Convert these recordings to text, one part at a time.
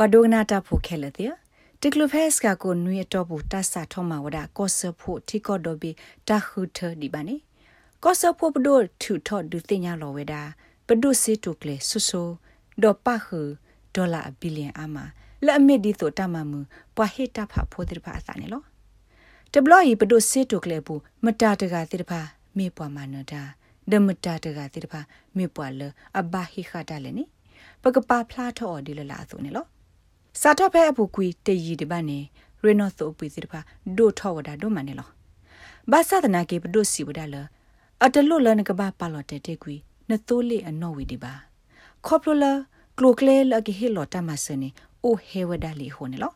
ပွာဒိုနာတာဖိုခဲလေတဲ့တိကလူဖက်စကကိုနွေတော့ဘူးတဆာထောမဝဒကောဆဖို့တီကောဒိုဘီတခုထဒီပါနေကောဆဖို့ပဒိုထူထော့ဒူတင်ညာလောဝဒါပဒုစီတုကလေဆူဆူဒေါ်ပါခုဒေါ်လာဘီလီယံအမလက်အမစ်ဒီတိုတမမူပွာဟစ်တာဖဖိုတိဖာအစနေလောတဘလော်ဤပဒုစီတုကလေဘူးမတာတကတိတဖာမေပွာမနတာဒမတာတကတိတဖာမေပွာလအဘဟိခတာလေနိပကပါဖလားထော်ဒီလလာဆိုနေလော စာတော့ဖဲအပူကွီတည်ရီဒီပါနေရေနော့ဆိုပွေစီတဖာဒိုထော်ဝဒါဒိုမနေလောဘာသာတနာကေပဒုစီဝဒါလအတလွတ်လနကဘာပါလော်တဲ့တေကွီနတိုးလေအနော်ဝီဒီပါခေါပလိုလာကလိုကလေလကဟီလော်တမဆနေအိုဟေဝဒါလီဟိုနေလော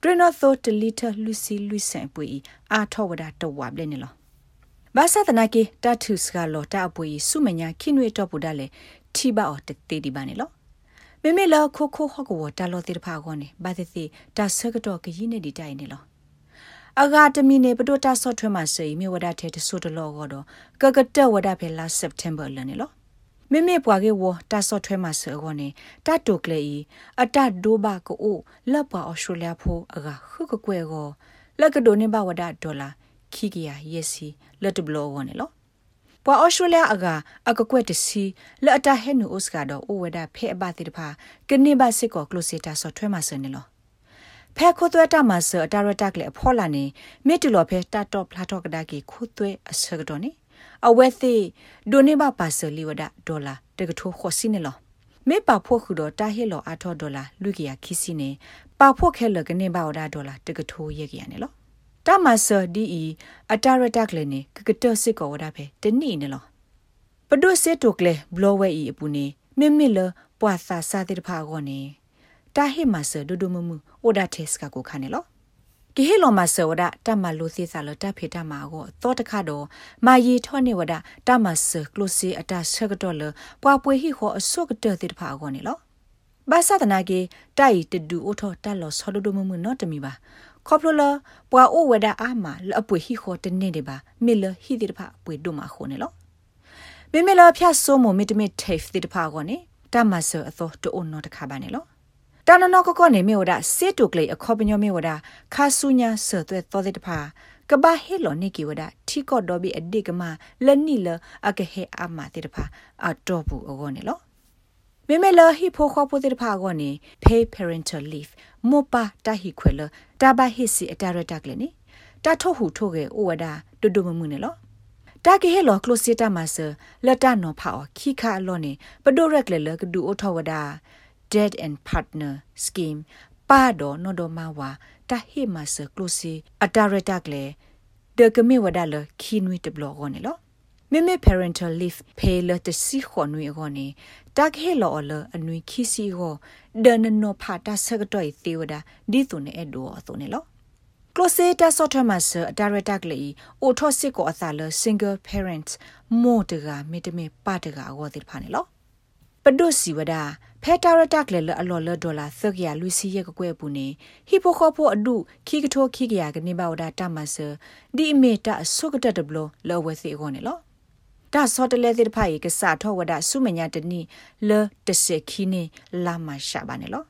ဒရနော့ဆိုတလီတာလူစီလူဆန်ပွေအာထော်ဝဒါတော့ဝဘလေနေလောဘာသာတနာကေတတုစကလော်တာပွေစုမညာခိနွေတော့ပူဒါလေထိပါအော်တေတီပါနေလော မေမေလာခိုခိုဟကောတာလောတိတဖာကောနေဘာတိတိတာဆကတော့ကကြီးနေဒီတိုင်နေလောအဂါတမီနေပဒိုတာဆော့ထွဲမှာစေမြေဝဒထဲတဆိုတလောကတော့ကကတက်ဝဒဖဲလာစက်တမ်ဘာလနေလောမေမေပွားကေဝတာဆော့ထွဲမှာစေကောနေတာတိုကလေဤအတဒိုဘာကိုလက်ပွားအော်စတြေးလျဖိုးအဂါခုကကွဲကောလက်ကဒိုနေဘဝဒဒေါ်လာခိကီယာယက်စီလက်တဘလောကောနေလော ပွာဩစတြေးလျအကအကကွက်တစီလက်အတဟဲနူအိုစကတော့အိုဝဒဖဲအပတိတဖာကနေဘစစ်ကောကလိုစီတာဆော့ထွဲမှာစနေလောဖဲခိုသွဲတာမှာဆအတာရတက်လေအဖော်လာနေမိတူလော်ဖဲတာတော့ဖလာတော့ကဒါကီခိုသွဲအစကတော့နေအဝဲသိဒိုနေဘပါဆလီဝဒဒေါ်လာတကထိုးခေါ်စီနေလောမေပါဖို့ခုတော့တာဟဲလော်အထောဒေါ်လာလူကီယာခီစီနေပါဖို့ခဲလကနေဘဝဒဒေါ်လာတကထိုးရကီယာနေလော တမဆာဒီအီအတာရတက်လေနေကကတစစ်ကောဝဒဖဲတနိနေလောပဒုစစ်တုကလေဘလောဝဲအီအပူနေမိမိလပွာစာစာတိတဖာကောနေတာဟိမဆာဒုဒုမမှုအိုဒါတက်စကကိုခါနေလောကိဟေလောမဆဝဒတမလိုစီစာလတဖေတမာကိုသောတခါတော့မာယီထောနေဝဒတမဆကလုစီအတဆက်ကတော့လပွာပွေဟိခောအစုကတဲ့တိတဖာကောနေလောဘာသာတနာကေတိုက်တဒူအိုထောတက်လောဆောဒုဒုမမှုနော်တမီပါ ခေါပလိုလပွာအိုဝဒအာမလအပွေဟိခောတနေတယ်ပါမေလဟိတိတဖာပွေဒုမခိုနေလောမေမေလဖျတ်ဆိုးမမီတမီထေဖတိတဖာကောနေတမဆအသောတိုအိုနော်တခါပါနေလောတနနကကောနေမေဝဒစစ်တုကလေအခေါပညောမေဝဒခါဆုညာဆသွဲသောတဲ့တဖာကဘာဟေလောနေကီဝဒထီကော့ဒောဘီအဒီကမလနိလအကဟေအမတဲ့တဖာအတော့ဘူးအောနေလော မေမေလဟိဖိုခေါပိုတဲ့တဖာကောနေ pay parental leave မောပါတဟိခွဲလတဘဟိစီအတရတက်လေနေတာထုတ်ဟုထုတ်ကေဩဝဒတူတူမမှုနေလောတာကေဟဲလောကလိုစီတာမဆလတနောဖာခိခါလောနေပဒိုရက်လေလကဒူအိုထဝဒါ dead and partner scheme ပါဒ no do ma wa ta he ma se close atareta kle de kemi wada le khinwi de blog ne lo me me parental leave pay le de si kho nwi go ne ta ke lo le anwi khi si go de no pha ta se ga toi the wada di tu ne e do so ne lo close ta software ma se director kle o tho sit ko asa le single parents mo de ga me de me pa de ga go de pha ne lo ပဒုစီဝဒဖဲတာရတက်လေလအလော်လဒေါ်လာသက်ကရလူစီရဲ့ကွယ်ပူနေဟီပိုခေါဖိုအဒုခိကထိုခိကရကနေပါဝဒတမဆဒီအမီတာဆုကတတဘလလောဝဲစီခေါနေလော ဒါစောတလဲတဲ့ဖိုင်ကစားထောဝဒဆုမညာတနီလတစခီနေလာမရှာပါနေလော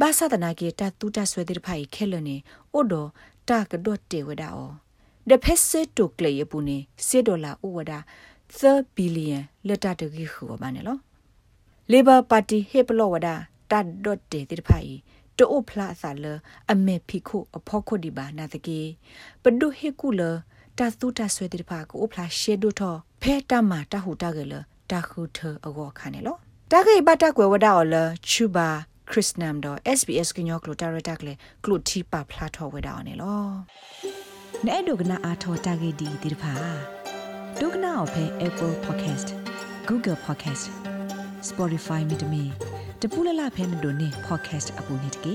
ဘာသာတနာကေတတူတဆွဲတဲ့ဖိုင်ခဲလနေအိုဒတာကတော့တေဝဒအောဒဖက်စစ်တုကလေပူနေစေဒေါ်လာဥဝဒ3ဘီလီယံလက်တတကြီးခူပါနေလော Labor Party ဟေပလောဝဒတတ်ဒတ်တေတိဖိုင်တိုဖလာဆာလအမေဖိခုအဖောခုဒီဘာနာတကေပဒုဟေကူလတသုတဆွေတိဖာကိုဖလာရှေဒုထော ဖဲတမတဟုတကလတခုထအကောခါနေလောတကေဘတကွယ်ဝဒအော်လချူဘာခရစ်နမ်တော့ SBS ကညောကလိုတာရတက်လေကလုတီပါဖလာထောဝဲတာနေလောနဲ့ဒုကနာအာထောတကေဒီတိဖာဒုကနာအဖဲ Apple Podcast Google Podcast Spotify မြေတမီတပူလလဖဲမတို့နေ podcast အပူနေတကေ